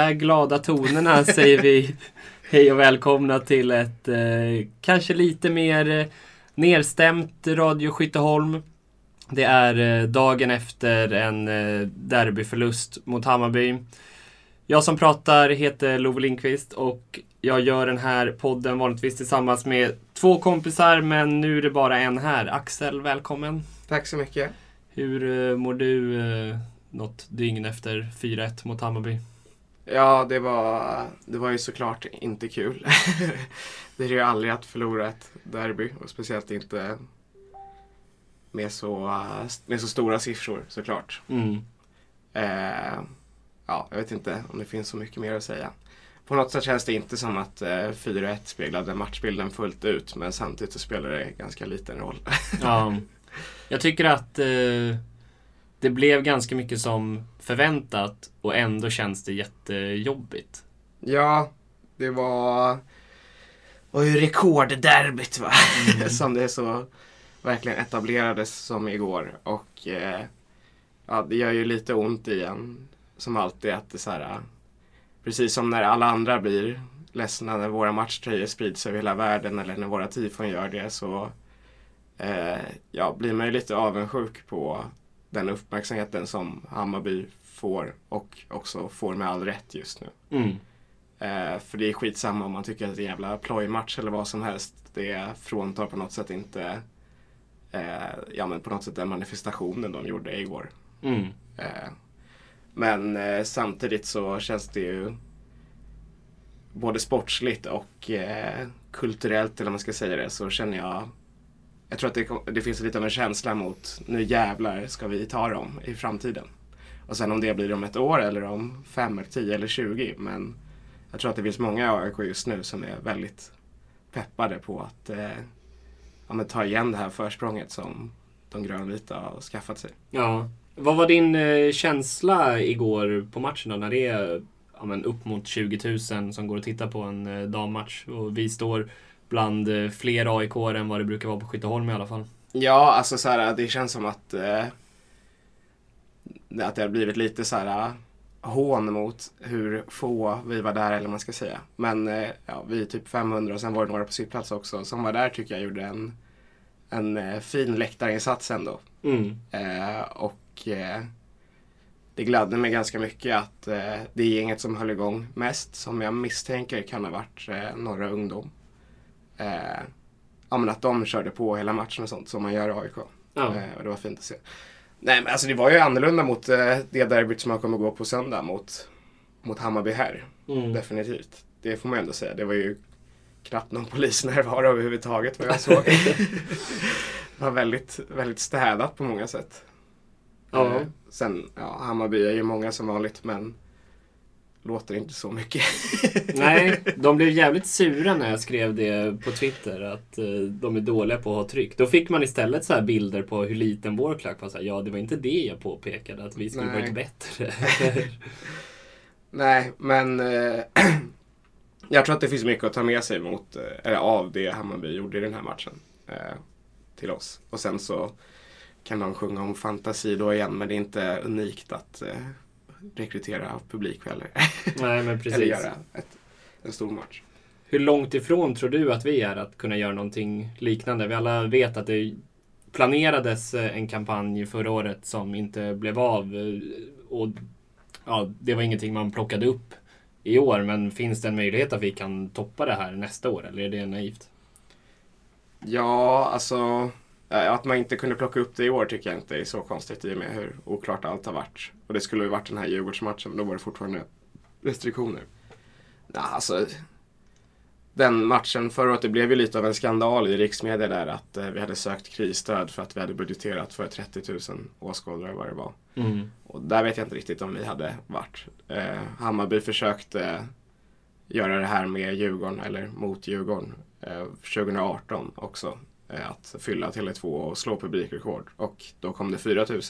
där glada tonerna säger vi hej och välkomna till ett eh, kanske lite mer eh, nerstämt Radio Skytteholm. Det är eh, dagen efter en eh, derbyförlust mot Hammarby. Jag som pratar heter Love Lindqvist och jag gör den här podden vanligtvis tillsammans med två kompisar men nu är det bara en här. Axel, välkommen. Tack så mycket. Hur eh, mår du eh, något dygn efter 4-1 mot Hammarby? Ja, det var, det var ju såklart inte kul. det är ju aldrig att förlora ett derby och speciellt inte med så, med så stora siffror såklart. Mm. Eh, ja, jag vet inte om det finns så mycket mer att säga. På något sätt känns det inte som att eh, 4-1 speglade matchbilden fullt ut men samtidigt så spelar det ganska liten roll. Ja. Jag tycker att eh, det blev ganska mycket som förväntat och ändå känns det jättejobbigt. Ja, det var, var ju rekordderbyt va? som det så verkligen etablerades som igår. Och eh, ja, det gör ju lite ont igen. Som alltid att det så här, precis som när alla andra blir ledsna när våra matchtröjor sprids över hela världen eller när våra tifon gör det så eh, ja, blir man ju lite avundsjuk på den uppmärksamheten som Hammarby får och också får med all rätt just nu. Mm. Eh, för det är skitsamma om man tycker att det är en jävla plojmatch eller vad som helst. Det fråntar på något sätt inte eh, ja, men på något sätt den manifestationen de gjorde igår. Mm. Eh, men eh, samtidigt så känns det ju både sportsligt och eh, kulturellt, eller om man ska säga det, så känner jag jag tror att det, det finns lite av en känsla mot nu jävlar ska vi ta dem i framtiden. Och sen om det blir om ett år eller om fem, eller tio eller tjugo. Men jag tror att det finns många i AIK just nu som är väldigt peppade på att eh, ja, men ta igen det här försprånget som de grönvita har skaffat sig. Ja. Vad var din eh, känsla igår på matchen då, när det är ja, men upp mot 20 000 som går och tittar på en eh, dammatch och vi står bland eh, fler aik än vad det brukar vara på Skytteholm i alla fall? Ja, alltså så här, det känns som att, eh, att det har blivit lite så här eh, hån mot hur få vi var där eller vad man ska säga. Men eh, ja, vi är typ 500 och sen var det några på sittplats också som var där tycker jag gjorde en, en eh, fin läktarinsats ändå. Mm. Eh, och det gladde mig ganska mycket att det gänget som höll igång mest, som jag misstänker kan ha varit eh, Norra Ungdom. Eh, ja, men att de körde på hela matchen och sånt som man gör i AIK. Ja. Eh, och det var fint att se. Nej men alltså det var ju annorlunda mot eh, det derbyt som man kommer gå på söndag mot, mot Hammarby här. Mm. Definitivt. Det får man ändå säga. Det var ju knappt någon polisnärvaro överhuvudtaget vad jag såg. det var väldigt, väldigt städat på många sätt. Ja. Eh, sen, ja, Hammarby är ju många som vanligt men låter inte så mycket. Nej, de blev jävligt sura när jag skrev det på Twitter att eh, de är dåliga på att ha tryck. Då fick man istället så här bilder på hur liten vår klack var. Så här, ja, det var inte det jag påpekade, att vi skulle Nej. varit bättre. Nej, men eh, jag tror att det finns mycket att ta med sig mot, eh, eller av det Hammarby gjorde i den här matchen eh, till oss. Och sen så kan de sjunga om fantasi då igen, men det är inte unikt att eh, rekrytera publik heller. Nej, men eller precis. göra ett, en stor match. Hur långt ifrån tror du att vi är att kunna göra någonting liknande? Vi alla vet att det planerades eh, en kampanj förra året som inte blev av. eh, Och ja, det var ingenting man plockade upp i år. Men finns det en möjlighet att vi kan toppa det här nästa år? Eller är det naivt? Ja, alltså att man inte kunde plocka upp det i år tycker jag inte är så konstigt i och med hur oklart allt har varit. Och det skulle ju varit den här Djurgårdsmatchen, men då var det fortfarande restriktioner. Nej, alltså den matchen förra året, det blev ju lite av en skandal i riksmedia där att eh, vi hade sökt krisstöd för att vi hade budgeterat för 30 000 åskådare vad det var. Mm. Och där vet jag inte riktigt om vi hade varit. Eh, Hammarby försökte göra det här med Djurgården, eller mot Djurgården, eh, 2018 också. Eh, att fylla Tele2 och slå publikrekord. Och då kom det 4 000.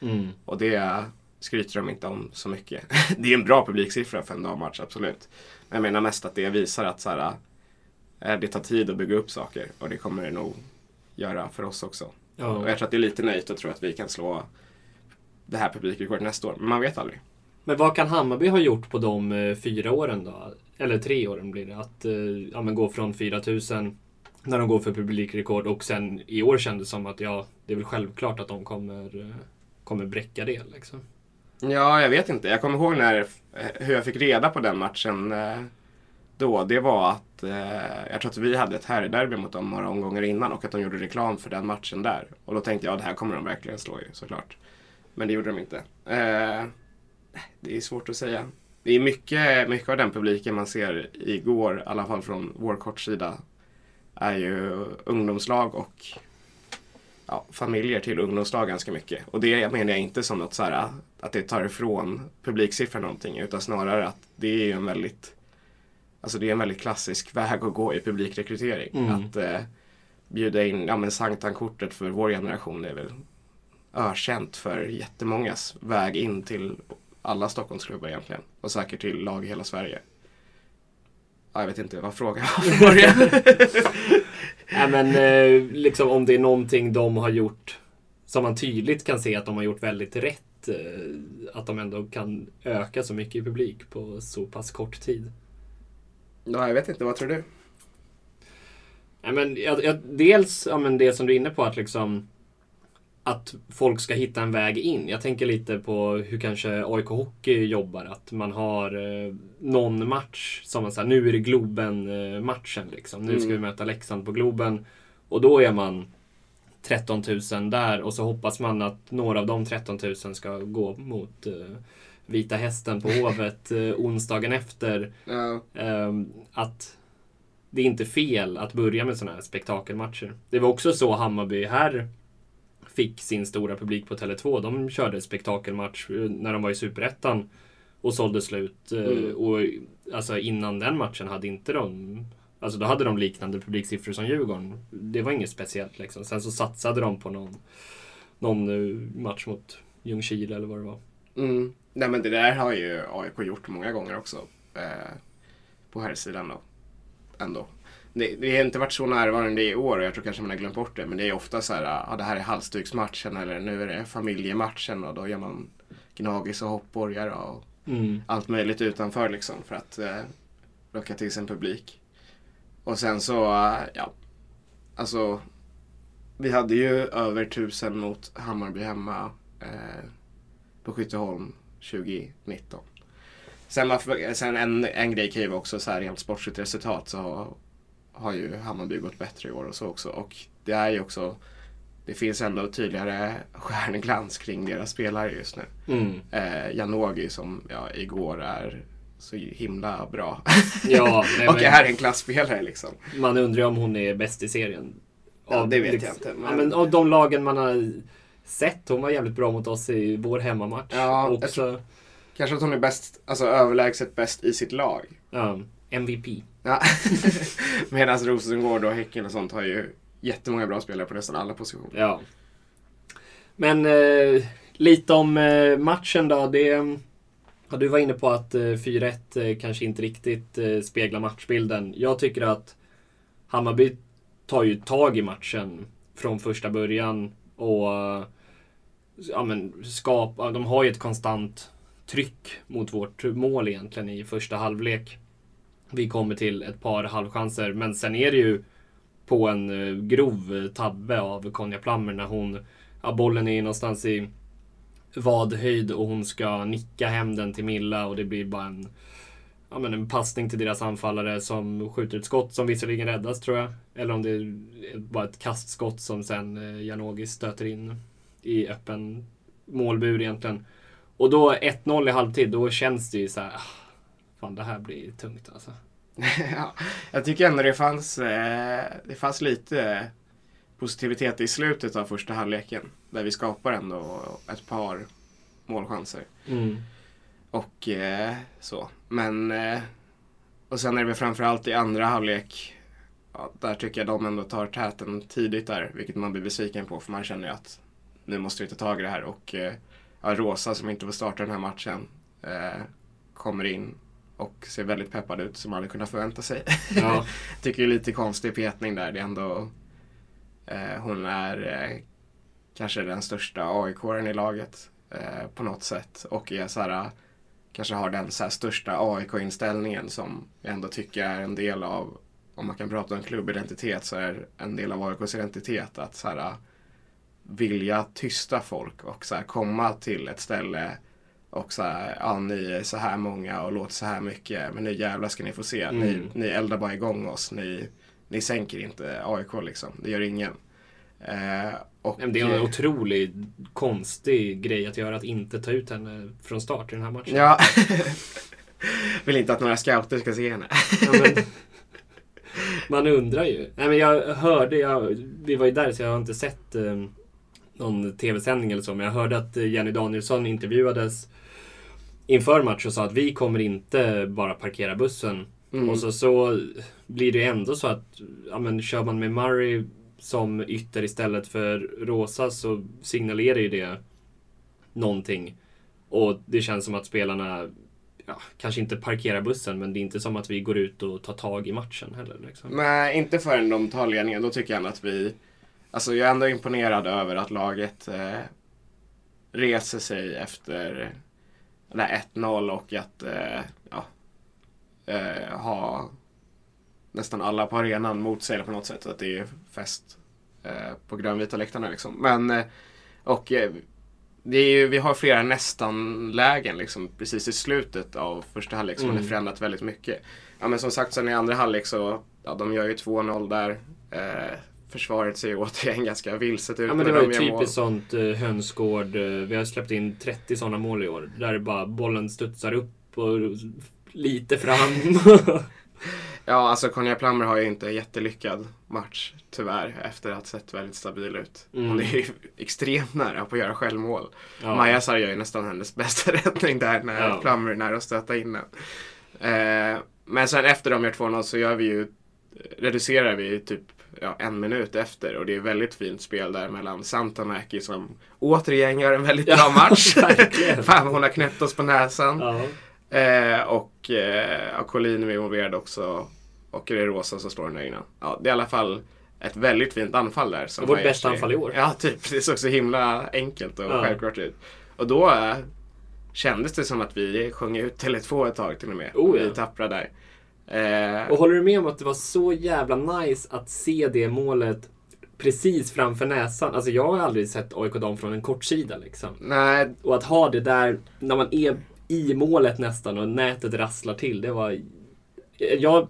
Mm. Och det skryter de inte om så mycket. det är en bra publiksiffra för en dammatch, absolut. Men jag menar mest att det visar att så här, eh, det tar tid att bygga upp saker. Och det kommer det nog göra för oss också. Och Ja. jag tror att det är lite nöjt att tro att vi kan slå det här publikrekordet nästa år. Men man vet aldrig. Men vad kan Hammarby ha gjort på de eh, fyra åren då? Eller tre åren blir det. Att ja, men gå från 4000 när de går för publikrekord och sen i år kändes det som att ja, det är väl självklart att de kommer, eh, kommer bräcka det. Liksom. Ja, jag vet inte. Jag kommer ihåg när, eh, hur jag fick reda på den matchen eh, då. Det var att jag tror att vi hade ett herrderby mot dem några omgångar innan och att de gjorde reklam för den matchen där. Och då tänkte jag, att det här kommer de verkligen slå ju såklart. Men det gjorde de inte. Det är svårt att säga. Det är mycket, mycket av den publiken man ser igår, i alla fall från vår kortsida, är ju ungdomslag och ja, familjer till ungdomslag ganska mycket. Och det menar jag inte som något så här att det tar ifrån publiksiffran någonting utan snarare att det är en väldigt Alltså det är en väldigt klassisk väg att gå i publikrekrytering. Mm. Att eh, bjuda in, ja men Sanktan-kortet för vår generation är väl ökänt för jättemångas väg in till alla Stockholmsklubbar egentligen. Och säkert till lag i hela Sverige. Ja, jag vet inte vad frågan var från början. Nej, men eh, liksom om det är någonting de har gjort som man tydligt kan se att de har gjort väldigt rätt. Eh, att de ändå kan öka så mycket i publik på så pass kort tid. ja, jag vet inte, vad tror du? Nej, men, jag, jag, dels ja, men det som du är inne på att liksom att folk ska hitta en väg in. Jag tänker lite på hur kanske AIK Hockey jobbar. Att man har eh, någon match som man säger, nu är det Globen-matchen. Liksom. Nu ska Mm. vi möta Leksand på Globen. Och då är man 13 000 där och så hoppas man att några av de 13 000 ska gå mot eh, Vita Hästen på Hovet eh, onsdagen efter. Ja, Ehm, att det är inte fel att börja med sådana här spektakelmatcher. Det var också så Hammarby här fick sin stora publik på Tele2. De körde spektakelmatch eh, när de var i Superettan och sålde slut. Eh, Mm. Och alltså innan den matchen hade inte de Alltså då hade de liknande publiksiffror som Djurgården. Det var inget speciellt liksom. Sen så satsade de på någon, någon eh, match mot Ljungskile eller vad det var. Mm. Nej men det där har ju AIK gjort många gånger också. Eh, på här sidan då. Ändå. Det, det har inte varit så närvarande i år och jag tror kanske man har glömt bort det. Men det är ofta så här, ja det här är halsduksmatchen eller nu är det familjematchen och då gör man gnagis och hoppborgar och Mm. allt möjligt utanför liksom för att eh, locka till sin publik. Och sen så, eh, ja, alltså vi hade ju över tusen mot Hammarby hemma eh, på Skytteholm 2019. Sen, varför- sen en, en grej kan ju vara också så här rent sportsligt resultat så har, ju Hammarby gått bättre i år och så också. Och det är ju också, det finns ändå tydligare stjärnglans kring deras spelare just nu. Mm. Eh, Janogy som ja, igår är så himla bra. Ja, nej, och är en klassspelare liksom. Man undrar ju om hon är bäst i serien. Ja, det vet liksom- jag inte, men- Ja, men av de lagen man har sett, hon var jävligt bra mot oss i vår hemmamatch. Ja, Också, Kanske att hon är bäst, alltså överlägset bäst i sitt lag. ja, MVP. Ja. Medan Rosengård och Häcken och sånt har ju jättemånga bra spelare på nästan alla positioner. Ja. Men eh, lite om eh, matchen då. Det, ja, du var inne på att eh, 4-1 eh, kanske inte riktigt eh, speglar matchbilden. Jag tycker att Hammarby tar ju tag i matchen från första början och ja, men, skapa, de har ju ett konstant tryck mot vårt mål egentligen i första halvlek. Vi kommer till ett par halvchanser, men sen är det ju på en eh, grov tabbe av Konja Plammer när hon, ja, bollen är någonstans i vadhöjd och hon ska nicka hem den till Milla och det blir bara en, ja, men en passning till deras anfallare som skjuter ett skott som visserligen räddas tror jag. Eller om det är bara ett kastskott som sen eh, Janogy stöter in i öppen målbur egentligen. Och då 1-0 i halvtid, då känns det ju så här, ah, fan det här blir tungt alltså. ja, jag tycker ändå det fanns, eh, det fanns lite positivitet i slutet av första halvleken. Där vi skapar ändå ett par målchanser. Mm. Och eh, så. Men eh, och sen är det väl framförallt i andra halvlek. Ja, där tycker jag de ändå tar täten tidigt där. Vilket man blir besviken på för man känner ju att nu måste vi ta tag i det här. Och ja, Rosa som inte får starta den här matchen eh, kommer in och ser väldigt peppad ut som man hade kunnat förvänta sig. Ja. tycker det är lite konstig petning där. Det är ändå eh, hon är eh, kanske den största AIK-aren i laget eh, på något sätt och är så här kanske har den så här största AIK-inställningen som jag ändå tycker är en del av, om man kan prata om klubbidentitet så är en del av AIKs identitet att så här, vilja tysta folk och så här, komma till ett ställe och så här, ja ni är så här många och låter så här mycket men nu jävlar ska ni få se. Mm. Ni, ni eldar bara igång oss. Ni, ni sänker inte AIK liksom. Det gör ingen. Eh, och, Det är en otroligt konstig grej att göra att inte ta ut henne från start i den här matchen. Ja. Vill inte att några scouter ska se henne. Ja, men, man undrar ju. Nej, men jag hörde, jag, vi var ju där så jag har inte sett eh, någon tv-sändning eller så, men jag hörde att eh, Jenny Danielsson intervjuades inför match och sa att vi kommer inte bara parkera bussen. Mm. Och så, så blir det ändå så att ja, men, kör man med Murray som ytter istället för Rosa så signalerar ju det någonting. Och det känns som att spelarna ja, kanske inte parkerar bussen, men det är inte som att vi går ut och tar tag i matchen heller. Liksom. Nej, inte förrän de tar ledningen. Då tycker jag att vi... Alltså jag är ändå imponerad över att laget eh, reser sig efter det här 1-0 och att eh, ja, eh, ha nästan alla på arenan mot sig på något sätt. Att det är fest eh, på grönvita läktarna liksom. Men, eh, och eh, det är ju, vi har flera nästan-lägen liksom, precis i slutet av första halvlek som Mm. har förändrat väldigt mycket. Ja men som sagt sen i andra halvlek så, ja de gör ju 2-0 där. Eh, försvaret ser ju återigen ganska vilset ut. Ja, men det var ju de gör mål. typiskt sånt eh, hönsgård. Eh, vi har släppt in 30 sådana mål i år. Där bara bollen studsar upp och lite fram. Ja, alltså Conja Plummer har ju inte en jättelyckad match tyvärr efter att ha sett väldigt stabil ut. Mm. Hon är ju extremt nära på att göra självmål. ja. Maja Sar gör ju nästan hennes bästa räddning där när Ja. Plummer är nära att stöta in den. Eh, men sen efter de gör 2-0 så gör vi ju, reducerar vi typ ja, en minut efter och det är väldigt fint spel där mellan Santamäki som återigen gör en väldigt bra Ja, match. verkligen. Fan hon har knäppt oss på näsan. Ja. Eh, och eh, Collin är involverad också. Och det är Rosa som står där innan. Ja, det är i alla fall ett väldigt fint anfall där. Som Vårt bästa sig- anfall i år. Ja, typ. Det såg så himla enkelt och Ja. självklart ut. Och då eh, kändes det som att vi sjöng ut Tele2 ett tag till och med. Oh, ja. Vi tappra där. Eh, Och håller du med om att det var så jävla nice att se det målet precis framför näsan? Alltså jag har aldrig sett AIK dam från en kortsida liksom. nej, Och att ha det där när man är i målet nästan och nätet rasslar till. Det var... Jag,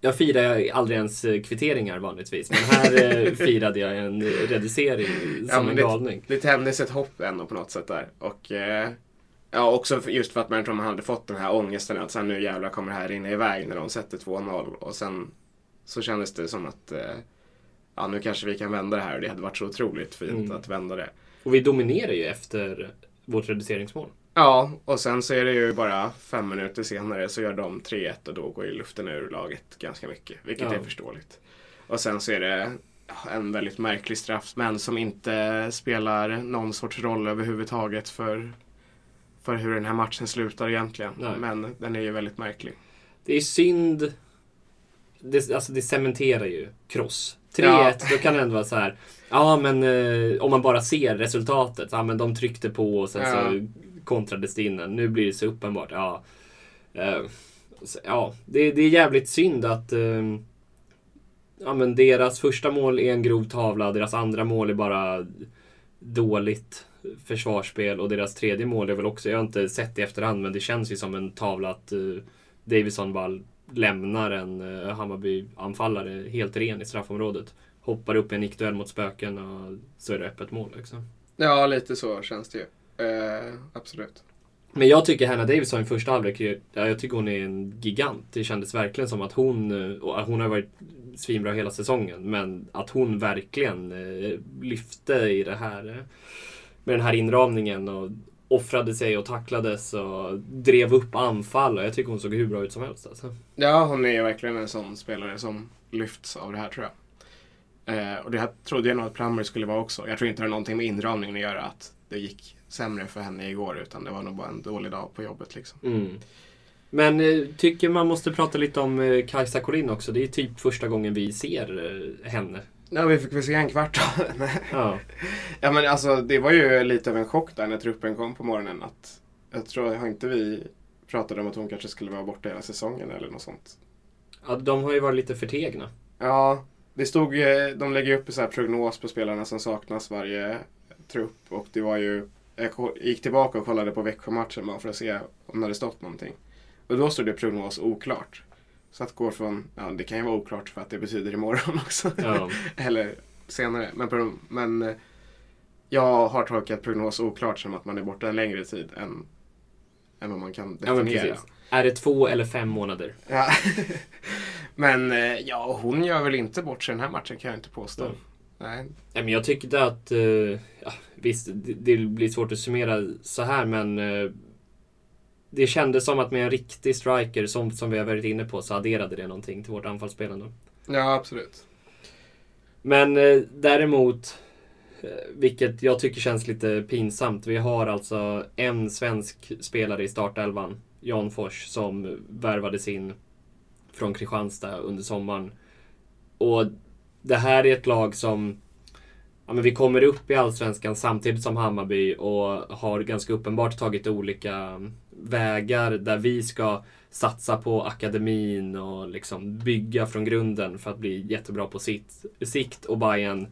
jag firar aldrig ens eh, kvitteringar vanligtvis. Men här eh, firade jag en reducering Ja, som men en galning. det tändes ett hopp ändå på något sätt där. Och eh, ja, också just för att man tror man hade fått den här ångesten att sen nu jävlar kommer det här rinna iväg när de sätter 2-0. Och sen så kändes det som att eh, ja, nu kanske vi kan vända det här och det hade varit så otroligt fint Mm. att vända det. Och vi dominerar ju efter vårt reduceringsmål. Ja, och sen så är det ju bara fem minuter senare så gör de 3-1 och då går ju luften ur laget ganska mycket, vilket Ja. är förståeligt. Och sen så är det en väldigt märklig straff, men som inte spelar någon sorts roll överhuvudtaget för, för hur den här matchen slutar egentligen. Nej. Men den är ju väldigt märklig. Det är synd. Det, alltså det cementerar ju kross. 3-1, Ja. då kan det ändå vara så här. Ja, men eh, om man bara ser resultatet. Ja, men de tryckte på och sen Ja. så kontrades det in. Nu blir det så uppenbart. Ja, Eh, så, ja det, det är jävligt synd att eh, ja, men deras första mål är en grov tavla. Deras andra mål är bara dåligt försvarsspel och deras tredje mål är väl också, jag har inte sett det i efterhand, men det känns ju som en tavla att uh, Davison bara lämnar en uh, Hammarby-anfallare helt ren i straffområdet. Hoppar upp i en nickduell mot spöken och så är det öppet mål. Liksom. Ja, lite så känns det ju. Eh, absolut. Men jag tycker Hanna Davison i första halvlek, ja, jag tycker hon är en gigant. Det kändes verkligen som att hon, eh, och hon har varit svinbra hela säsongen, men att hon verkligen eh, lyfte i det här eh, med den här inramningen och offrade sig och tacklades och drev upp anfall och jag tycker hon såg hur bra ut som helst. Alltså. Ja, hon är ju verkligen en sån spelare som lyfts av det här tror jag. Eh, och det här trodde jag nog att Plummer skulle vara också. Jag tror inte det har någonting med inramningen att göra att det gick sämre för henne igår utan det var nog bara en dålig dag på jobbet liksom. Mm. Men eh, tycker man måste prata lite om eh, Kajsa Collin också. Det är typ första gången vi ser eh, henne. Ja, vi fick väl se en kvart av henne. Ja. Ja, men alltså det var ju lite av en chock där när truppen kom på morgonen. Att, jag tror, har inte vi pratade om att hon kanske skulle vara borta hela säsongen eller något sånt. Ja, de har ju varit lite förtegna. Ja, det stod de lägger upp en sån här prognos på spelarna som saknas varje trupp och det var ju, jag gick tillbaka och kollade på Växjö-matchen bara för att se om det hade stått någonting. Och då stod det prognos oklart. Så att gå från, ja det kan ju vara oklart för att det betyder imorgon också. Ja. Eller senare. Men, men eh, jag har tolkat prognos oklart som att man är borta en längre tid än, än vad man kan ja, definiera. precis. Är det två eller fem månader? Ja. men eh, ja, hon gör väl inte bort sig den här matchen kan jag inte påstå. Mm. Nej. Nej, men jag tyckte att, eh, ja, visst, det, blir svårt att summera så här, men det kändes som att med en riktig striker, som, som vi har varit inne på, så adderade det någonting till vårt anfallsspelande. Ja, absolut. Men eh, däremot, eh, vilket jag tycker känns lite pinsamt, vi har alltså en svensk spelare i startelvan, Jan Fors, som värvades in från Kristianstad under sommaren. Och det här är ett lag som Ja, men vi kommer upp i Allsvenskan samtidigt som Hammarby och har ganska uppenbart tagit olika vägar där vi ska satsa på akademin och liksom bygga från grunden för att bli jättebra på sitt, sikt och Bayern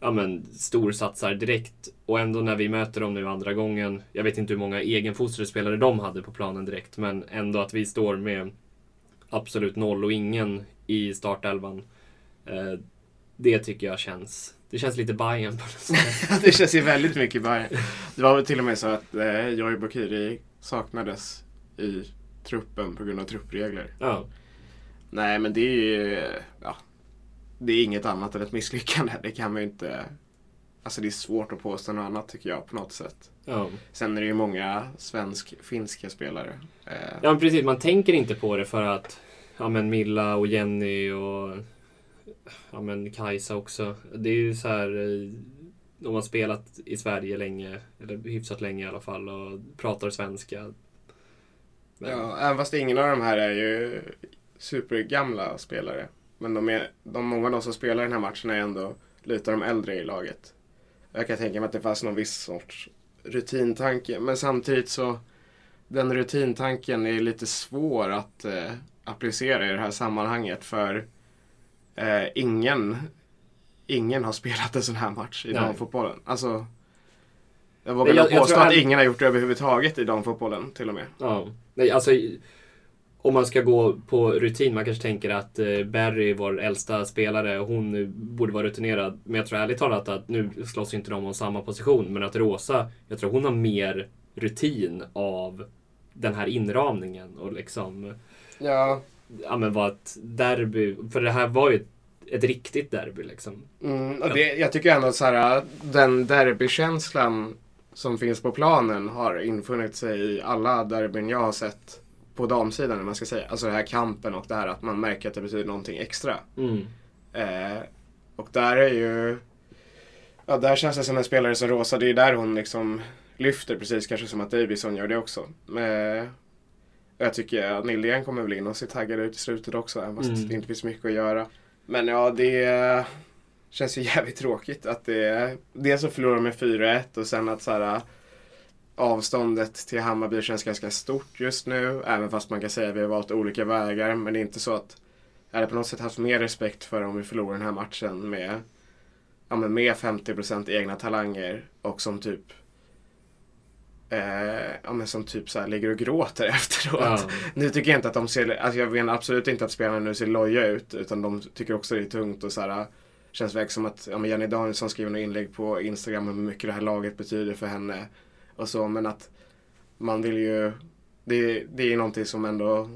ja, men, storsatsar direkt. Och ändå när vi möter dem nu andra gången, jag vet inte hur många egenfostrade spelare de hade på planen direkt, men ändå att vi står med absolut noll och ingen i startelvan. Eh, det tycker jag känns, det känns lite Bayern på något sätt. det känns ju väldigt mycket Bayern. Det var väl till och med så att eh, Joy Bokiri saknades i truppen på grund av truppregler. Ja. Nej, men det är ju ja, det är inget annat än ett misslyckande. Det kan man ju inte... Alltså det är svårt att påstå något annat tycker jag på något sätt. Ja. Sen är det ju många svensk-finska spelare. Eh, ja, men precis. Man tänker inte på det för att ja, men Milla och Jenny och ja, men Kajsa också. Det är ju så här, eh, de har spelat i Sverige länge, eller hyfsat länge i alla fall, och pratar svenska. Men, Ja, även fast ingen av de här är ju supergamla spelare. Men de är, de, många av de som spelar den här matchen är ändå lite av de äldre i laget. Jag kan tänka mig att det fanns någon viss sorts rutintanke. Men samtidigt så, den rutintanken är lite svår att eh, applicera i det här sammanhanget. För eh, ingen, ingen har spelat en sån här match i damfotbollen. Alltså, jag vågar Jag- nog jag påstå tror att all- ingen har gjort det överhuvudtaget i damfotbollen till och med. Ja. Nej, alltså, om man ska gå på rutin, man kanske tänker att eh, Barry, vår äldsta spelare, hon borde vara rutinerad. Men jag tror ärligt talat att nu slåss inte de om samma position, men att Rosa, jag tror hon har mer rutin av den här inramningen och liksom, Ja, ja men vad ett derby, för det här var ju ett, ett riktigt derby liksom. Mm, och det, jag tycker ändå så här, den derbykänslan som finns på planen har infunnit sig i alla derbyn jag har sett på damsidan, man ska säga. Alltså den här kampen och det här att man märker att det betyder någonting extra. Mm. Eh, och där är ju... Ja, där känns det som en spelare som Rosa, det är där hon liksom lyfter precis kanske som att Davison gör det också. Eh, jag tycker att Nildén kommer väl in och ser taggad ut i slutet också, även fast Mm. det inte finns mycket att göra. Men ja, det känns ju jävligt tråkigt att det... Dels så förlorar med 4-1 och sen att så här, avståndet till Hammarby känns ganska stort just nu. Även fast man kan säga att vi har valt olika vägar. Men det är inte så att jag hade på något sätt haft mer respekt för om vi förlorar den här matchen med, ja, men med 50% egna talanger och som typ eh, ja, men som typ så här ligger och gråter efteråt. Ja. Nu tycker jag inte att de ser, alltså jag menar absolut inte att spelarna nu ser loja ut utan de tycker också det är tungt och så här känns väl som att ja, men Jenny Danielsson skriver något inlägg på Instagram om hur mycket det här laget betyder för henne och så men att man vill ju, det, det är någonting som ändå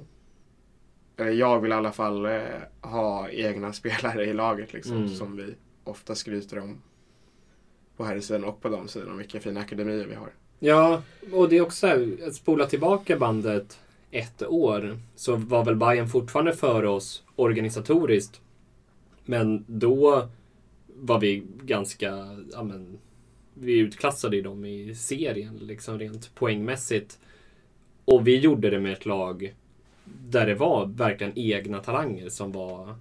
eller jag vill i alla fall eh, ha egna spelare i laget liksom Mm. som vi ofta skryter om på här sidan och på de sidan vilka fina akademier vi har. Ja, och det är också så här, att spola tillbaka bandet ett år så var väl Bayern fortfarande före oss organisatoriskt. Men då var vi ganska, ja men, vi utklassade ju dem i serien liksom rent poängmässigt. Och vi gjorde det med ett lag där det var verkligen egna talanger som var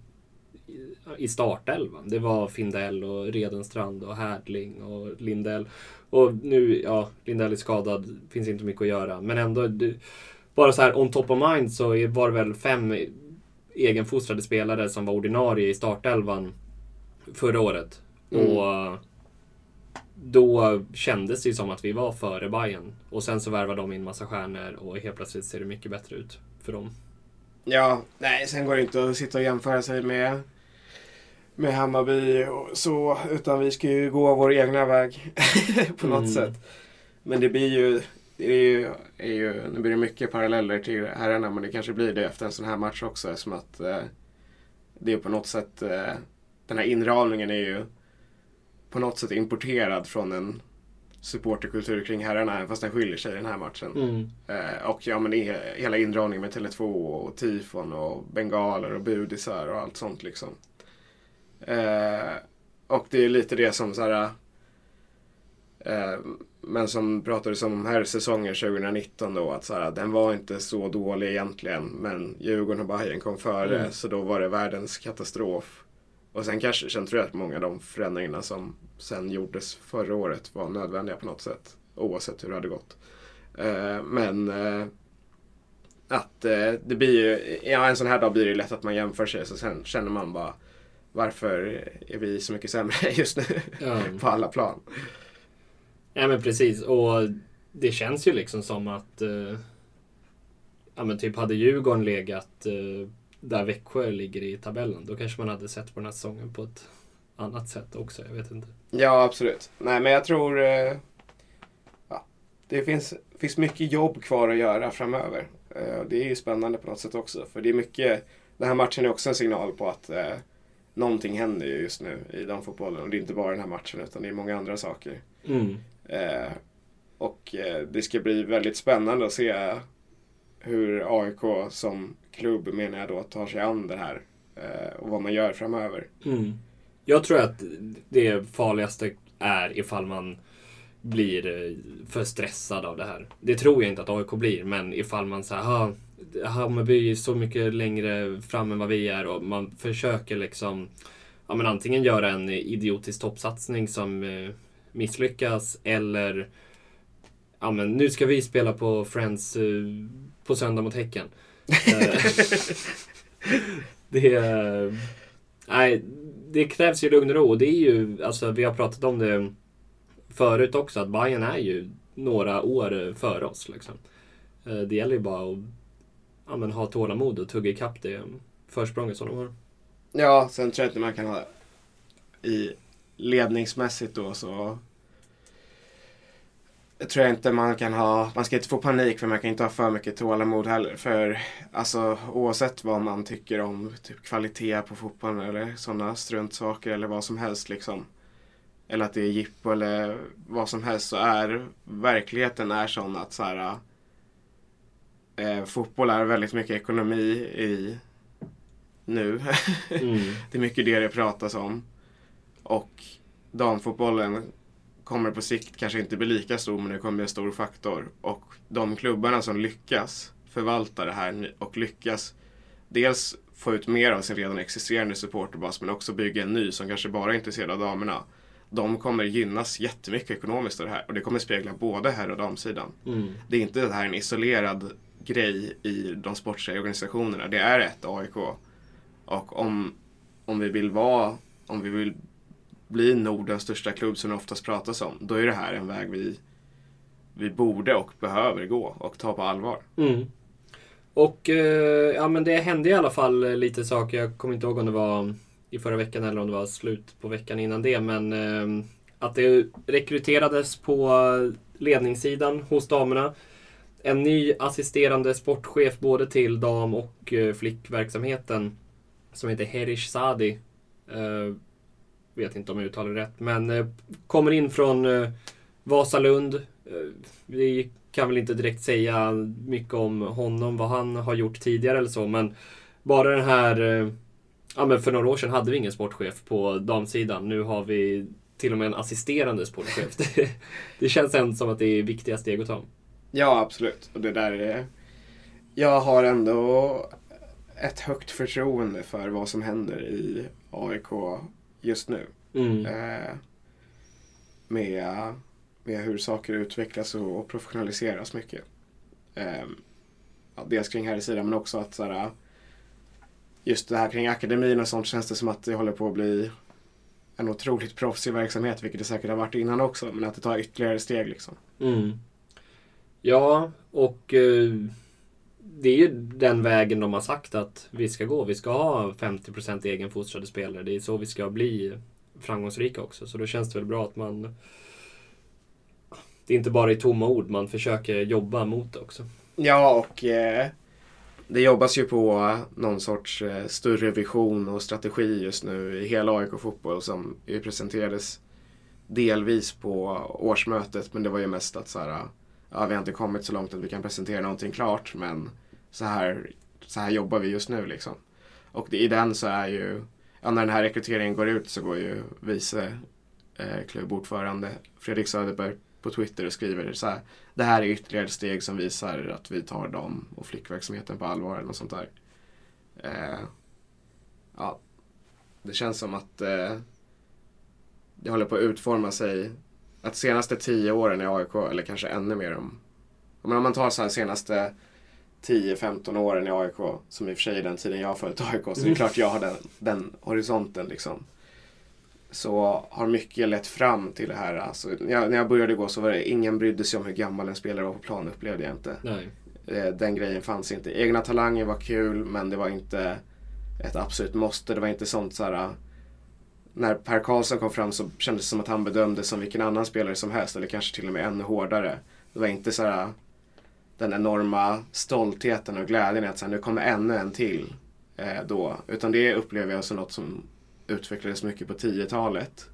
i- startelvan. Det var Findell och Redenstrand och Härdling och Lindell. Och nu, ja, Lindell är skadad, finns inte mycket att göra. Men ändå, det, bara så här on top of mind så var det väl fem egenfostrade spelare som var ordinarie i startelvan förra året. Mm. Och då kändes det ju som att vi var före Bayern. Och sen så värvade de in massa stjärnor och helt plötsligt ser det mycket bättre ut för dem. Ja, nej, sen går det inte att sitta och jämföra sig med, med Hammarby och så, utan vi ska ju gå vår egna väg på något Mm. sätt. Men det blir ju, det är ju, är ju, nu blir det mycket paralleller till herrarna, men det kanske blir det efter en sån här match också, eftersom att eh, det är på något sätt, eh, den här inramningen är ju på något sätt importerad från en supporterkultur kring herrarna, även fast den skiljer sig i den här matchen. Mm. Eh, och ja, men he- hela indragningen med Tele2 och tifon och bengaler och budisar och allt sånt liksom. Eh, och det är lite det som så här, eh, men som pratades om här säsongen 2019 då att så här, den var inte så dålig egentligen men Djurgården och Bayern kom före Mm. så då var det världens katastrof. Och sen kanske, sen tror jag att många av de förändringarna som sen gjordes förra året var nödvändiga på något sätt. Oavsett hur det hade gått. Eh, men eh, att eh, det blir ju, ja en sån här dag blir det lätt att man jämför sig så sen känner man bara varför är vi så mycket sämre just nu Ja. på alla plan. Ja men precis och det känns ju liksom som att eh, Ja men typ hade Djurgården legat eh, där Växjö ligger i tabellen då kanske man hade sett på den här säsongen på ett annat sätt också. Jag vet inte. Ja, absolut. Nej, men jag tror eh, ja, det finns, finns mycket jobb kvar att göra framöver. Eh, det är ju spännande på något sätt också. För det är mycket, den här matchen är också en signal på att eh, någonting händer ju just nu i damfotbollen. Och det är inte bara den här matchen utan det är många andra saker. Mm. Eh, och eh, det ska bli väldigt spännande att se hur AIK som klubb menar jag då tar sig an det här. Eh, och vad man gör framöver. Mm. Jag tror att det farligaste är ifall man blir eh, för stressad av det här. Det tror jag inte att AIK blir, men ifall man säger "Ha, Hammarby är så mycket längre fram än vad vi är och man försöker liksom ja, men antingen göra en idiotisk toppsatsning som eh, misslyckas eller ja, men nu ska vi spela på Friends eh, på söndag mot Häcken. Eh, det, är- nej, det krävs ju lugn och ro. Och det är ju, alltså, vi har pratat om det förut också, att Bayern är ju några år före oss. Liksom. Det gäller ju bara att ja, men, ha tålamod och tugga ikapp det försprånget som de har. Ja, sen tror jag inte man kan ha i ledningsmässigt då så jag tror jag inte man kan ha, man ska inte få panik för man kan inte ha för mycket tålamod heller. För alltså oavsett vad man tycker om typ kvalitet på fotbollen eller sådana struntsaker eller vad som helst liksom. Eller att det är jippo eller vad som helst så är verkligheten är sån att så här, eh, fotboll är väldigt mycket ekonomi i nu. Mm. Det är mycket det det pratas om. Och damfotbollen kommer på sikt kanske inte bli lika stor men det kommer bli en stor faktor. Och de klubbarna som lyckas förvalta det här och lyckas dels få ut mer av sin redan existerande supporterbas men också bygga en ny som kanske bara är intresserad av damerna. De kommer gynnas jättemycket ekonomiskt av det här och det kommer spegla både herr och damsidan. Mm. Det är inte det här en isolerad grej i de sportsliga organisationerna. Det är ett AIK. Och om, om vi vill vara, om vi vill bli Nordens största klubb som det oftast pratas om, då är det här en väg vi, vi borde och behöver gå och ta på allvar. Mm. Och eh, ja, men det hände i alla fall lite saker. Jag kommer inte ihåg om det var i förra veckan eller om det var slut på veckan innan det. Men eh, att det rekryterades på ledningssidan hos damerna. En ny assisterande sportchef både till dam och eh, flickverksamheten som heter Herish Sadi. Uh, eh, vet inte om jag uttalar det rätt, men uh, kommer in från uh, Vasalund. Eh, vi kan väl inte direkt säga mycket om honom, vad han har gjort tidigare eller så, men bara den här... Ja, men för några år sedan hade vi ingen sportchef på damsidan. Nu har vi till och med en assisterande sportchef. Det, det känns ändå som att det är viktiga steg att ta. Ja, absolut. Och det där är... Jag har ändå ett högt förtroende för vad som händer i AIK just nu. Mm. Eh, med, med hur saker utvecklas och, och professionaliseras mycket. Eh, ja, dels kring här i sidan men också att så här, just det här kring akademin och sånt känns det som att det håller på att bli en otroligt proffsig verksamhet, vilket det säkert har varit innan också, men att det tar ytterligare steg liksom. Mm. Ja, och eh, det är ju den vägen de har sagt att vi ska gå. Vi ska ha 50% egenfostrade spelare. Det är så vi ska bli framgångsrika också. Så då känns det väl bra att man... Det är inte bara i tomma ord, man försöker jobba mot det också. Ja, och eh, det jobbas ju på någon sorts eh, större vision och strategi just nu i hela AIK fotboll som ju presenterades delvis på årsmötet men det var ju mest att så här, ja, vi har inte kommit så långt att vi kan presentera någonting klart men så här, så här jobbar vi just nu liksom. Och det, i den så är ju, ja, när den här rekryteringen går ut så går ju vice eh, klubbordförande Fredrik Söderberg på Twitter och skriver så här. Det här är ytterligare ett steg som visar att vi tar dem och flickverksamheten på allvar eller något sånt där. Eh, ja, det känns som att eh, det håller på att utforma sig. Att senaste tio åren i AIK, eller kanske ännu mer om, om man tar så här senaste 10-15 åren i AIK, som i och för sig är den tiden jag har följt AIK, så det är klart jag har den, den horisonten liksom så har mycket lett fram till det här. Alltså, när, jag, när jag började gå så var det ingen brydde sig om hur gammal en spelare var på plan upplevde jag inte. Nej. Eh, den grejen fanns inte. Egna talanger var kul men det var inte ett absolut måste. Det var inte sånt så här. När Per Karlsson kom fram så kändes det som att han bedömdes som vilken annan spelare som helst eller kanske till och med ännu hårdare. Det var inte så här den enorma stoltheten och glädjen att så här, nu kommer ännu en till eh, då. Utan det upplever jag som något som utvecklades mycket på 10-talet.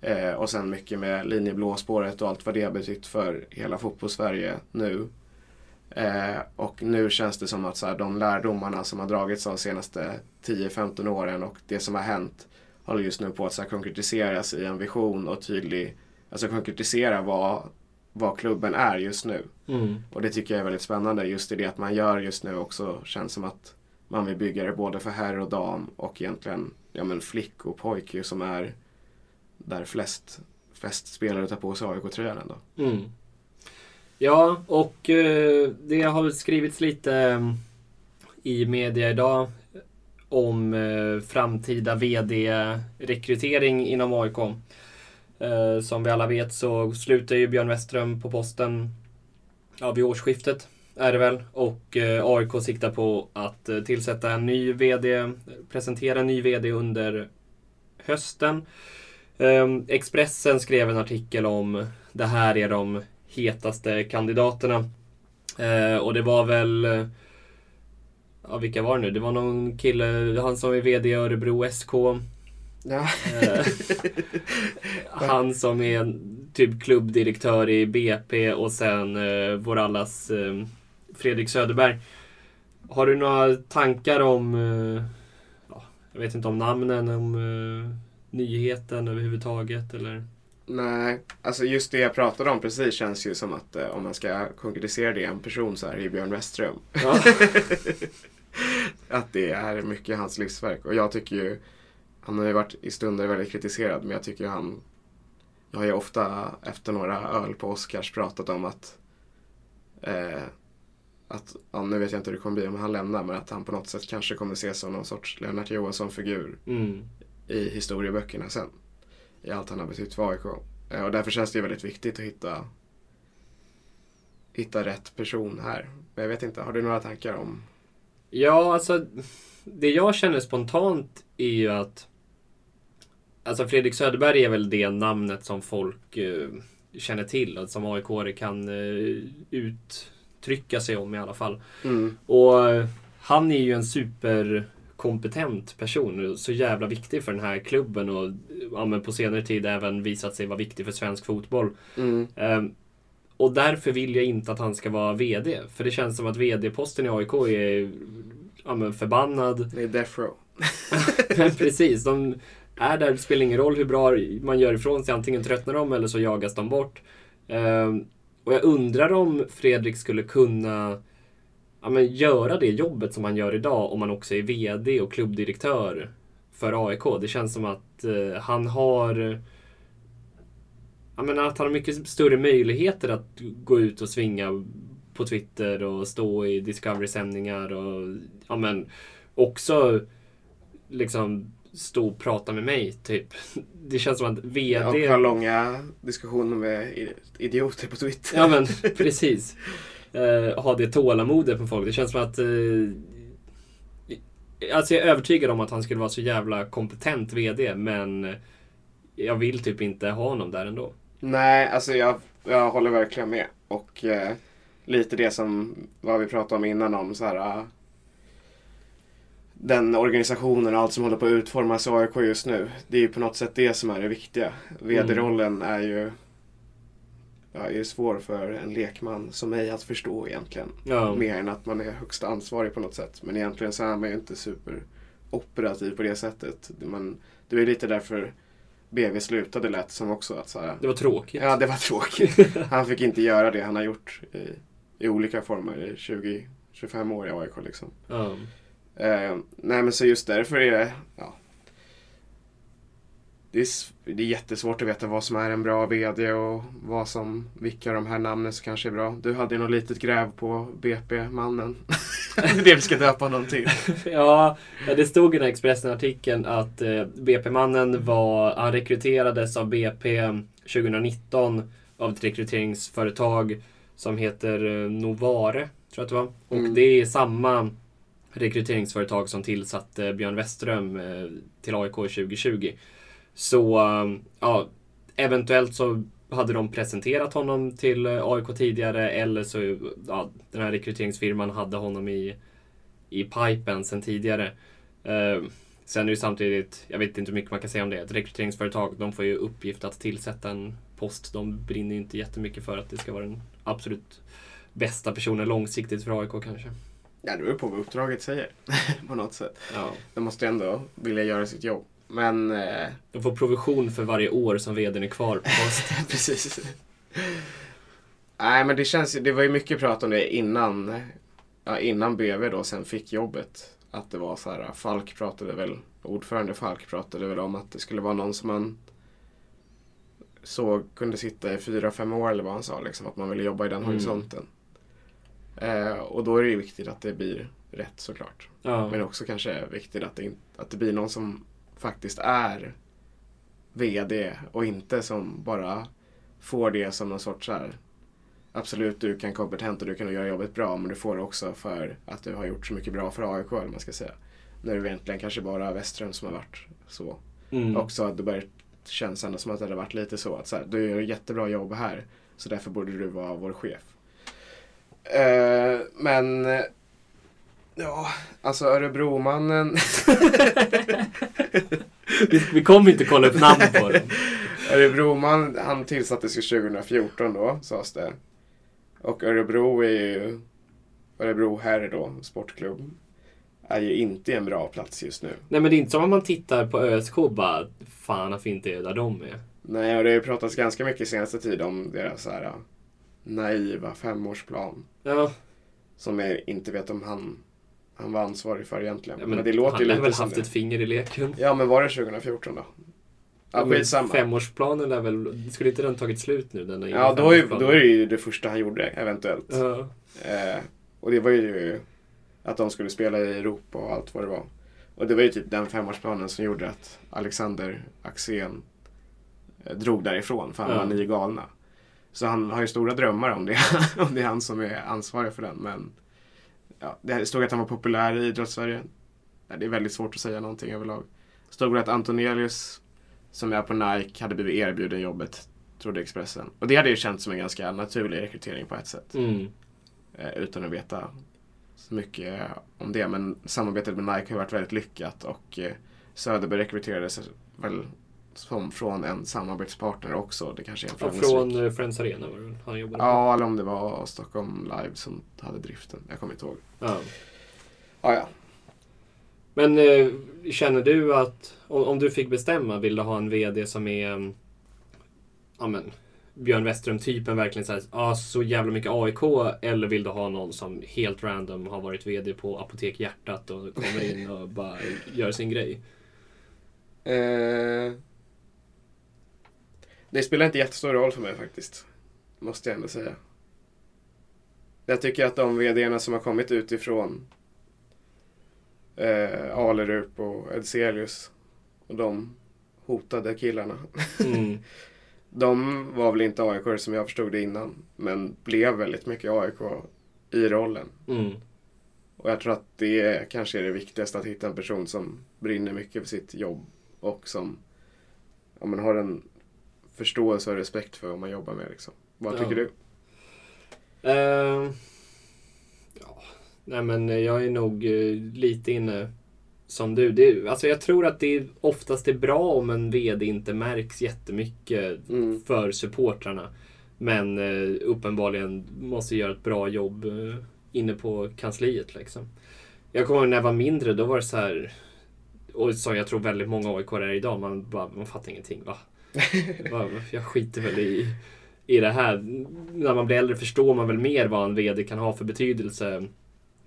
Eh, och sen mycket med linjeblåspåret och allt vad det har betytt för hela fotbollssverige nu. Eh, och nu känns det som att så här, de lärdomarna som har dragits av de senaste 10-15 åren och det som har hänt håller just nu på att så här, konkretiseras i en vision och tydlig, alltså konkretisera vad, vad klubben är just nu. Mm. Och det tycker jag är väldigt spännande just i det att man gör just nu också känns som att man vill bygga det både för herr och dam och egentligen ja, men flick och pojk som är där flest, flest spelare tar på sig AIK-tröjan ändå. Mm. Ja, och eh, det har väl skrivits lite eh, i media idag om eh, framtida VD-rekrytering inom AIK. Eh, som vi alla vet så slutar ju Björn Westström på posten ja, vid årsskiftet är det väl. Och eh, AIK siktar på att eh, tillsätta en ny VD, presentera en ny VD under hösten. Eh, Expressen skrev en artikel om det här är de hetaste kandidaterna. Eh, och det var väl eh, Ja, vilka var det nu? Det var någon kille, han som är VD i Örebro SK. Ja. Eh, han som är typ klubbdirektör i BP och sen eh, vår allas eh, Fredrik Söderberg. Har du några tankar om, eh, ja, jag vet inte om namnen, om eh, nyheten överhuvudtaget eller? Nej, alltså just det jag pratade om precis känns ju som att eh, om man ska konkretisera det i en person så är det ju Björn Westström. Ja. att det är mycket hans livsverk. Och jag tycker ju, han har ju varit i stunder väldigt kritiserad, men jag tycker ju han, jag har ju ofta efter några öl på Oscars pratat om att, eh, att ja, nu vet jag inte hur det kommer bli om han lämnar, men att han på något sätt kanske kommer ses som någon sorts Lennart Johansson-figur Mm. i historieböckerna sen. I allt han har betytt för AIK. Eh, Och därför känns det ju väldigt viktigt att hitta, hitta rätt person här. Men jag vet inte, har du några tankar om Ja, alltså det jag känner spontant är ju att Alltså Fredrik Söderberg är väl det namnet som folk eh, känner till och som aik kan eh, uttrycka sig om i alla fall. Mm. Och eh, han är ju en superkompetent person. Så jävla viktig för den här klubben och ja, på senare tid även visat sig vara viktig för svensk fotboll. Mm. Och därför vill jag inte att han ska vara VD. För det känns som att VD-posten i AIK är ja, men förbannad. Det är Death Row. Precis, de är där. Det spelar ingen roll hur bra man gör ifrån sig. Antingen tröttnar de eller så jagas de bort. Ehm, och jag undrar om Fredrik skulle kunna ja, men göra det jobbet som han gör idag om han också är VD och klubbdirektör för AIK. Det känns som att eh, han har ja, men att han har mycket större möjligheter att gå ut och svinga på Twitter och stå i Discovery-sändningar och ja men också liksom stå och prata med mig typ. Det känns som att VD... Och ha långa diskussioner med idioter på Twitter. Ja men precis. Uh, ha det tålamodet med folk. Det känns som att uh, Alltså jag är övertygad om att han skulle vara så jävla kompetent VD men jag vill typ inte ha honom där ändå. Nej, alltså jag, jag håller verkligen med. Och eh, lite det som vad vi pratade om innan om så här uh, den organisationen och allt som håller på att utformas i AIK just nu. Det är ju på något sätt det som är det viktiga. VD-rollen mm. är ju ja, är svår för en lekman som mig att förstå egentligen. Ja. Mer än att man är högst ansvarig på något sätt. Men egentligen så är man ju inte superoperativ på det sättet. Man, det var lite därför BV slutade lät som också. Att så här, det var tråkigt. Ja, det var tråkigt. han fick inte göra det han har gjort i, i olika former i 20-25 år i AIK. Liksom. Ja. Eh, nej men så just därför är det, ja, det är, det är jättesvårt att veta vad som är en bra VD och vad som, vilka av de här namnen som kanske är bra. Du hade ju något litet gräv på BP-mannen. det är det vi ska döpa honom till. ja, det stod i den här Expressen-artikeln att eh, BP-mannen var, han rekryterades av BP 2019 av ett rekryteringsföretag som heter eh, Novare, tror jag att det var. Och mm. det är samma rekryteringsföretag som tillsatte Björn Westerström eh, till AIK 2020. Så ja, eventuellt så hade de presenterat honom till eh, AIK tidigare eller så ja, den här rekryteringsfirman hade honom i, i pipen sen tidigare. Eh, sen är det ju samtidigt, jag vet inte hur mycket man kan säga om det, ett rekryteringsföretag de får ju uppgift att tillsätta en post. De brinner ju inte jättemycket för att det ska vara den absolut bästa personen långsiktigt för AIK kanske. Ja, det beror på vad uppdraget säger på något sätt. Ja. De måste ändå vilja göra sitt jobb. Men... Eh... De får provision för varje år som vdn är kvar på post. Precis. Nej men det känns det var ju mycket prat om det innan, ja, innan BV då sen fick jobbet. Att det var så här, Falk pratade väl, ordförande Falk pratade väl om att det skulle vara någon som man såg kunde sitta i fyra, fem år eller vad han sa. Liksom, att man ville jobba i den mm. horisonten. Eh, och då är det ju viktigt att det blir rätt såklart. Ja. Men också kanske viktigt att det, att det blir någon som faktiskt är VD och inte som bara får det som någon sorts här Absolut, du kan kompetent och du kan göra jobbet bra men du får det också för att du har gjort så mycket bra för AIK eller man ska säga. När det egentligen kanske bara Westström som har varit så. Mm. Också att det börjar känns ändå som att det hade varit lite så att så här, du gör jättebra jobb här så därför borde du vara vår chef. Uh, men Ja, alltså Örebromannen. vi, vi kommer inte kolla upp namn på den. Örebroman, han tillsattes ju 2014 då, sades det. Och Örebro är ju, Örebro herr då, sportklubb, är ju inte en bra plats just nu. Nej men det är inte som om man tittar på ÖSK och bara, fan vad fint det är där de är. Nej, och det har ju pratats ganska mycket senaste tid om deras så här naiva femårsplan. Ja. Som jag inte vet om han han var ansvarig för egentligen. Ja, men, men, det låter han har väl haft det. ett finger i leken. Ja, men var det 2014 då? Ja, skitsamma. Femårsplanen är väl, skulle inte den tagit slut nu? Den ja, då är, då är det ju det första han gjorde eventuellt. Uh. Eh, och det var ju att de skulle spela i Europa och allt vad det var. Och det var ju typ den femårsplanen som gjorde att Alexander Axén eh, drog därifrån för han uh. var nio galna. Så han har ju stora drömmar om det, om det är han som är ansvarig för den. Men ja, det stod att han var populär i idrottssverige. Det är väldigt svårt att säga någonting överlag. Det stod att Antonielius, som är på Nike, hade blivit erbjuden jobbet, trodde Expressen. Och det hade ju känts som en ganska naturlig rekrytering på ett sätt. Mm. Eh, utan att veta så mycket om det. Men samarbetet med Nike har varit väldigt lyckat och eh, Söderberg rekryterades väl som från en samarbetspartner också. Det kanske är en ja, Från uh, Friends Arena var det han jobbade Ja, eller om det var Stockholm Live som hade driften. Jag kommer inte ihåg. Ja. Ah, ja. Men uh, känner du att om, om, du fick bestämma, vill du ha en VD som är um, ja, men, Björn Westström-typen verkligen så, här, ah, så jävla mycket AIK eller vill du ha någon som helt random har varit VD på Apotek Hjärtat och kommer in och bara gör sin grej? Uh, det spelar inte jättestor roll för mig faktiskt. Måste jag ändå säga. Jag tycker att de vdarna som har kommit utifrån eh, Alerup och Edselius och de hotade killarna. Mm. De var väl inte AIK som jag förstod det innan, men blev väldigt mycket AIK i rollen. Mm. Och jag tror att det kanske är det viktigaste, att hitta en person som brinner mycket för sitt jobb och som ja, men har en förståelse och respekt för vad man jobbar med. Liksom. Vad Ja. tycker du? Eh, ja, nej men jag är nog eh, lite inne som du. Det, alltså jag tror att det oftast är bra om en VD inte märks jättemycket Mm. för supportrarna. Men eh, uppenbarligen måste göra ett bra jobb eh, inne på kansliet. Liksom. Jag kommer ihåg när jag var mindre, då var det så här. Och som jag tror väldigt många AIK är idag, man, bara, man fattar ingenting. Va? Jag skiter väl i, i det här. När man blir äldre förstår man väl mer vad en VD kan ha för betydelse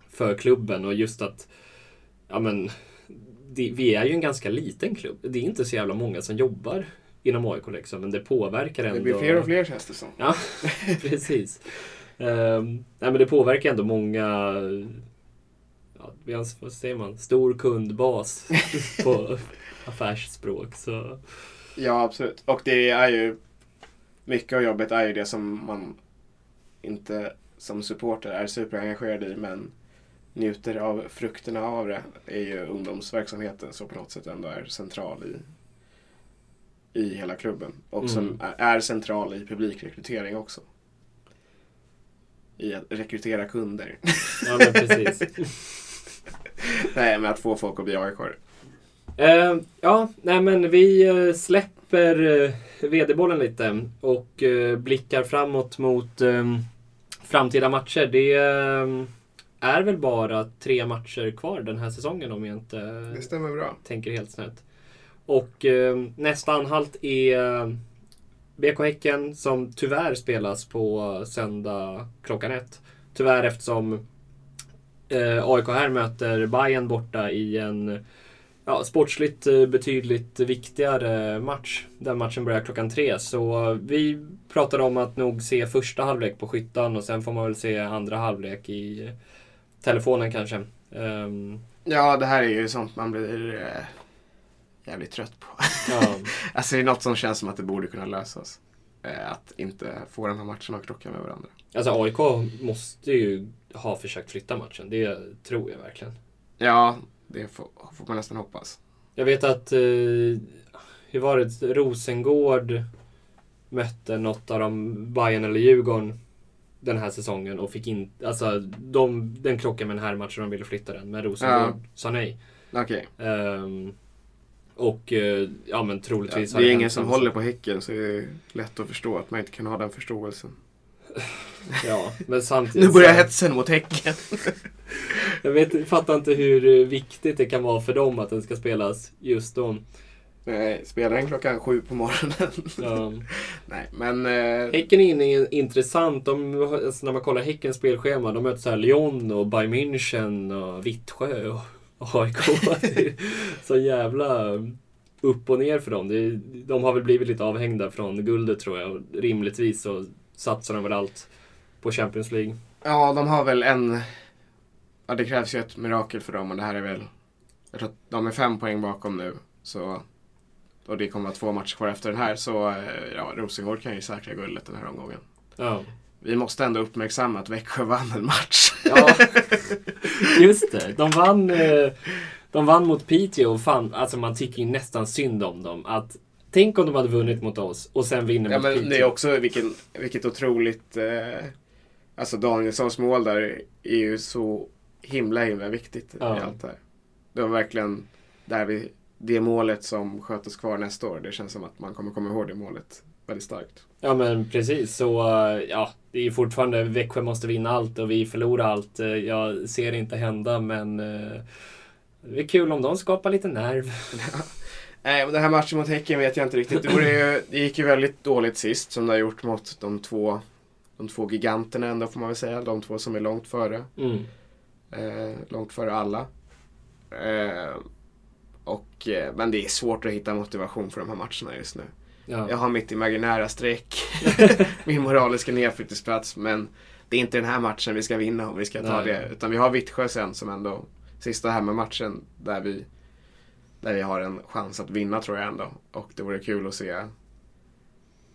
för klubben och just att ja, men, det, vi är ju en ganska liten klubb. Det är inte så jävla många som jobbar inom AIK liksom, men det påverkar ändå. Det blir fler och fler känns det som. Ja, precis. Ehm, nej, men det påverkar ändå många, ja, vi har, vad säger man, stor kundbas på affärsspråk. Så, Ja, absolut. Och det är ju mycket av jobbet är ju det som man inte som supporter är superengagerad i men njuter av frukterna av det är ju ungdomsverksamheten som på något sätt ändå är central i, i hela klubben. Och som Mm. är, central i publikrekrytering också. I att rekrytera kunder. ja, men precis. Nej, med att få folk att bli aik Ehm, ja, nej men vi eh, släpper uh, VD-bollen lite och eh, blickar framåt mot ehm, framtida matcher. Det ehm, är väl bara tre matcher kvar den här säsongen om jag inte Det stämmer bra. tänker helt snett. Och eh, nästa anhalt är eh, BK Häcken som tyvärr spelas på söndag klockan ett. Tyvärr eftersom eh, AIK här möter Bayern borta i en ja, sportsligt eh, betydligt viktigare match. Den matchen börjar klockan tre. Så vi pratar om att nog se första halvlek på Skyttan och sen får man väl se andra halvlek i telefonen kanske. Ehm, Ja, det här är ju sånt man blir eh, jävligt trött på. ja. Alltså det är något som känns som att det borde kunna lösas. Eh, att inte få de här matcherna att krocka med varandra. Alltså AIK måste ju ha försökt flytta matchen. Det tror jag verkligen. Ja, det får, får man nästan hoppas. Jag vet att, eh, hur var det, Rosengård mötte något av dem, Bayern eller Djurgården den här säsongen och fick in, alltså de, den krockade med den här matchen och de ville flytta den. Men Rosengård sa nej. Okej. Ehm, och eh, ja men Ja, troligtvis det har är ingen som håller på Häcken så det är lätt att förstå att man inte kan ha den förståelsen. Ja, men samtidigt Nu börjar hetsen mot Häcken. Jag vet, fattar inte hur viktigt det kan vara för dem att den ska spelas just då. Nej, spelar den klockan sju på morgonen. Ja. Nej, men... Eh, Häcken är intressant. De, alltså när man kollar Häckens spelschema, de möter så här Lyon och Bayern München och Vittsjö och, och AIK. Så jävla upp och ner för dem. De har väl blivit lite avhängda från guldet tror jag. Och rimligtvis så satsar de väl allt på Champions League. ja, de har väl en... Ja, det krävs ju ett mirakel för dem och det här är väl... Jag tror att de är fem poäng bakom nu. Så... Och det kommer att vara två matcher kvar efter den här. Så eh, ja, Rosengård kan ju säkra guldet den här omgången. Ja. Vi måste ändå uppmärksamma att Växjö vann en match. Ja, just det. De vann, eh, de vann mot Piteå och fan, alltså man tycker ju nästan synd om dem. Att, tänk om de hade vunnit mot oss och sen vinner Ja, mot men Piteå. det är också vilken, vilket otroligt... Eh, alltså Danielssons mål där är ju så himla himla viktigt Ja. i allt det här. Det var verkligen där vi, det målet som sköts kvar nästa år. Det känns som att man kommer komma ihåg det målet väldigt starkt. Ja men precis, så eh, ja, det är fortfarande Växjö måste vinna allt och vi förlorar allt. Eh, Jag ser det inte hända men eh, det är kul om de skapar lite nerv. Nej, men den här matchen mot Häcken vet jag inte riktigt. Det, ju, det gick ju väldigt dåligt sist som det har gjort mot de två, de två giganterna ändå får man väl säga. De två som är långt före. Mm. Eh, långt före alla. Eh, och, eh, men det är svårt att hitta motivation för de här matcherna just nu. Jag Ja. har mitt imaginära streck, min moraliska nedflyttningsplats, men det är inte den här matchen vi ska vinna om vi ska ta Nej. det. Utan vi har Vittsjö sen som ändå sista hemmamatchen där vi, där vi har en chans att vinna tror jag ändå. Och det vore kul att se,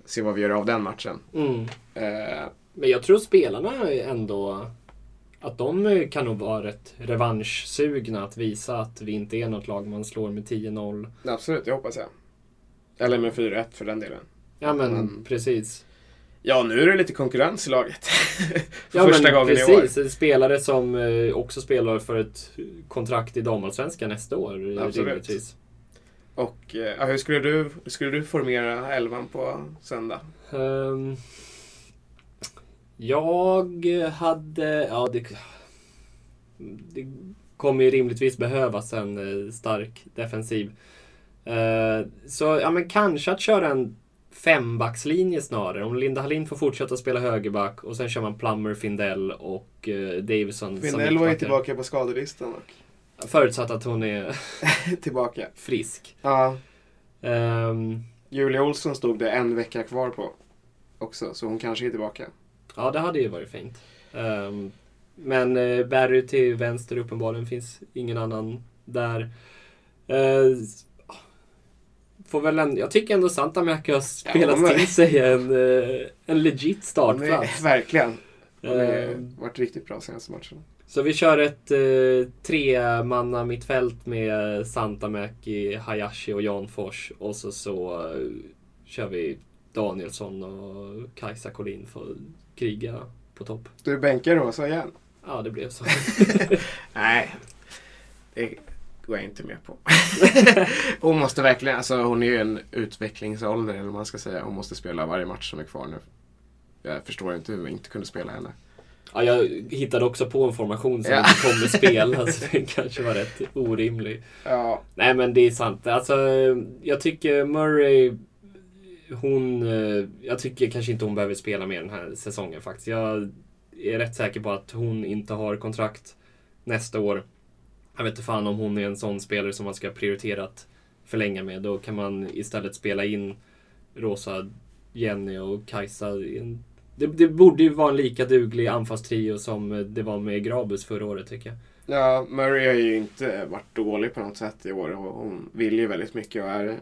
se vad vi gör av den matchen. Mm. Eh, Men jag tror spelarna ändå att de kan nog vara rätt revanschsugna att visa att vi inte är något lag man slår med 10-0. absolut, det hoppas jag. Eller med 4-1 för den delen. Ja men Mm. precis. Ja, nu är det lite konkurrens i laget. för ja, första gången i år. precis. Spelare som eh, också spelar för ett kontrakt i damallsvenskan nästa år. eh, Absolut. rimligtvis. Och eh, hur skulle du, skulle du formera elvan på söndag? Ehm, jag hade... Ja, det, det kommer ju rimligtvis behövas en eh, stark defensiv. Eh, så ja, men kanske att köra en fembackslinje snarare. Om Linda Hallin får fortsätta spela högerback och sen kör man Plummer, Findell och eh, Davison Findell var ju tillbaka på skadelistan och Förutsatt att hon är tillbaka. frisk. Ja, Ehm, Julia Olsson stod det en vecka kvar på också, så hon kanske är tillbaka. Ja, det hade ju varit fint. Um, men uh, Barry till vänster uppenbarligen finns ingen annan där. Uh, får väl en, jag tycker ändå Santamäki har spelat men- till sig en, eh, en legit startplats. Verkligen. Hon har Ehm, varit riktigt bra senaste matchen. så vi kör ett uh, tremanna mittfält med Santamäki, Hayashi och Janfors. Och så, så eh, kör vi Danielsson och Kajsa Collin för att kriga på topp. Du bänkar Rosa igen? Ja, det blev så. Nej, det går jag inte med på. hon måste verkligen, alltså hon är ju en utvecklingsålder eller vad man ska säga. Hon måste spela varje match som är kvar nu. Jag förstår inte hur vi inte kunde spela henne. Ja, jag hittade också på en formation som Ja. inte kommer spela, så den kanske var rätt orimlig. Ja, Nej, men det är sant. Alltså, jag tycker Murray, hon... eh, Jag tycker kanske inte hon behöver spela mer den här säsongen faktiskt. Jag är rätt säker på att hon inte har kontrakt nästa år. Jag vet inte fan om hon är en sån spelare som man ska prioritera att förlänga med. Då kan man istället spela in Rosa, Jenny och Kajsa. Det, det borde ju vara en lika duglig anfallstrio som det var med Grabus förra året tycker jag. ja, Murray har ju inte varit dålig på något sätt i år hon vill ju väldigt mycket och är,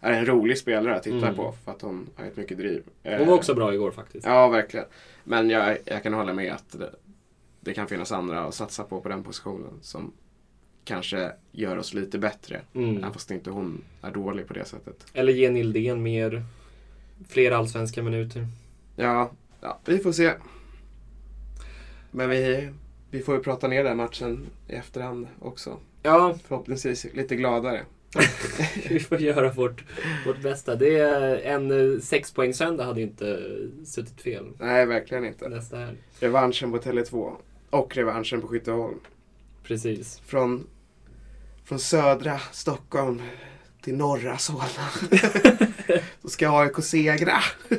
är en rolig spelare att titta Mm. på för att hon har ett mycket driv. Hon var också bra igår faktiskt. Ja, verkligen. Men jag, jag kan hålla med att det, kan finnas andra att satsa på på den positionen som kanske gör oss lite bättre. Mm. Även fast inte hon är dålig på det sättet. Eller ge Nildén mer, fler allsvenska minuter. Ja, ja vi får se. Men vi, vi får ju prata ner den matchen i efterhand också. Ja, Förhoppningsvis lite gladare. vi får göra vårt, vårt bästa. Det är en eh, sexpoängssöndag hade inte suttit fel Nej, verkligen inte. nästa här. Revanschen på Tele2 och revanschen på Skytteholm. Precis. Från, från södra Stockholm till norra Solna. Så ska AIK segra.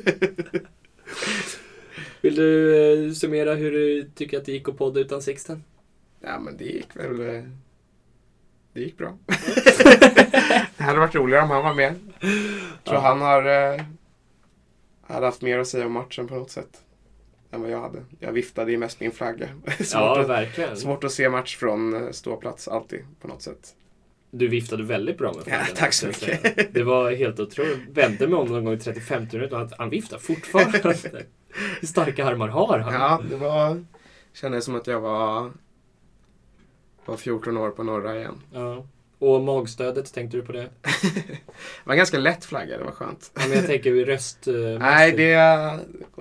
Vill du eh, summera hur du tycker att det gick att podda utan Sixten? Ja, men det gick väl... eh, Det gick bra. det hade varit roligare om han var med. Jag tror Ja. han har eh, hade haft mer att säga om matchen på något sätt. Än vad jag hade. Jag viftade ju mest min flagga. svårt, Ja, att, verkligen. svårt att se match från eh, ståplats alltid på något sätt. Du viftade väldigt bra med flaggan. Ja, tack så mycket. Det var helt otroligt. Vände mig om någon gång i 35 minuter och han- han viftar fortfarande. Hur starka armar har han? Ja, det var... Kändes som att jag var, var 14 år på norra igen. Ja. Och magstödet, tänkte du på det? Det var en ganska lätt flagga, det var skönt. Ja, men jag tänker vid röst... eh, Nej, det...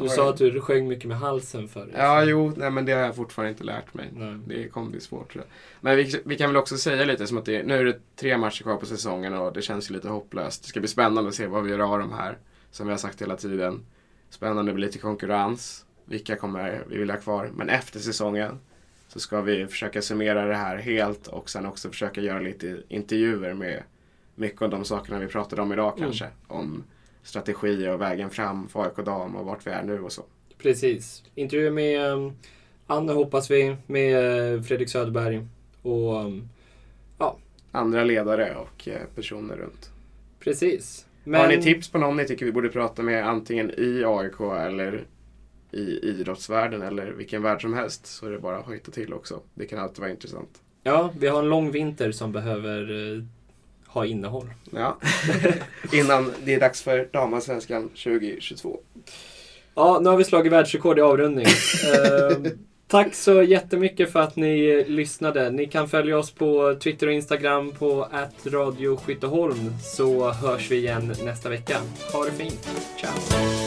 Du sa att du sjöng mycket med halsen förr. Ja, jo, nej, men det har jag fortfarande inte lärt mig. Nej. Det kommer bli svårt tror jag. Men vi, vi kan väl också säga lite som att det, nu är det tre matcher kvar på säsongen och det känns ju lite hopplöst. Det ska bli spännande att se vad vi gör av de här. Som vi har sagt hela tiden. Spännande med lite konkurrens. Vilka kommer vi vilja ha kvar? Men efter säsongen så ska vi försöka summera det här helt och sen också försöka göra lite intervjuer med mycket av de sakerna vi pratade om idag Mm. kanske. Om strategi och vägen fram för AIK dam och vart vi är nu och så. Precis. Intervju med um, Anna hoppas vi, med eh, Fredrik Söderberg och um, Andra ledare och eh, personer runt. precis. Men, Har ni tips på någon ni tycker vi borde prata med antingen i AIK eller i idrottsvärlden eller vilken värld som helst så är det bara att hojta till också. Det kan alltid vara intressant. Ja, vi har en lång vinter som behöver eh, ha innehåll. Ja, innan det är dags för damallsvenskan 2022. Ja, nu har vi slagit världsrekord i avrundning. eh, tack så jättemycket för att ni lyssnade. Ni kan följa oss på Twitter och Instagram på radioskytteholm så hörs vi igen nästa vecka. Ha det fint. Ciao!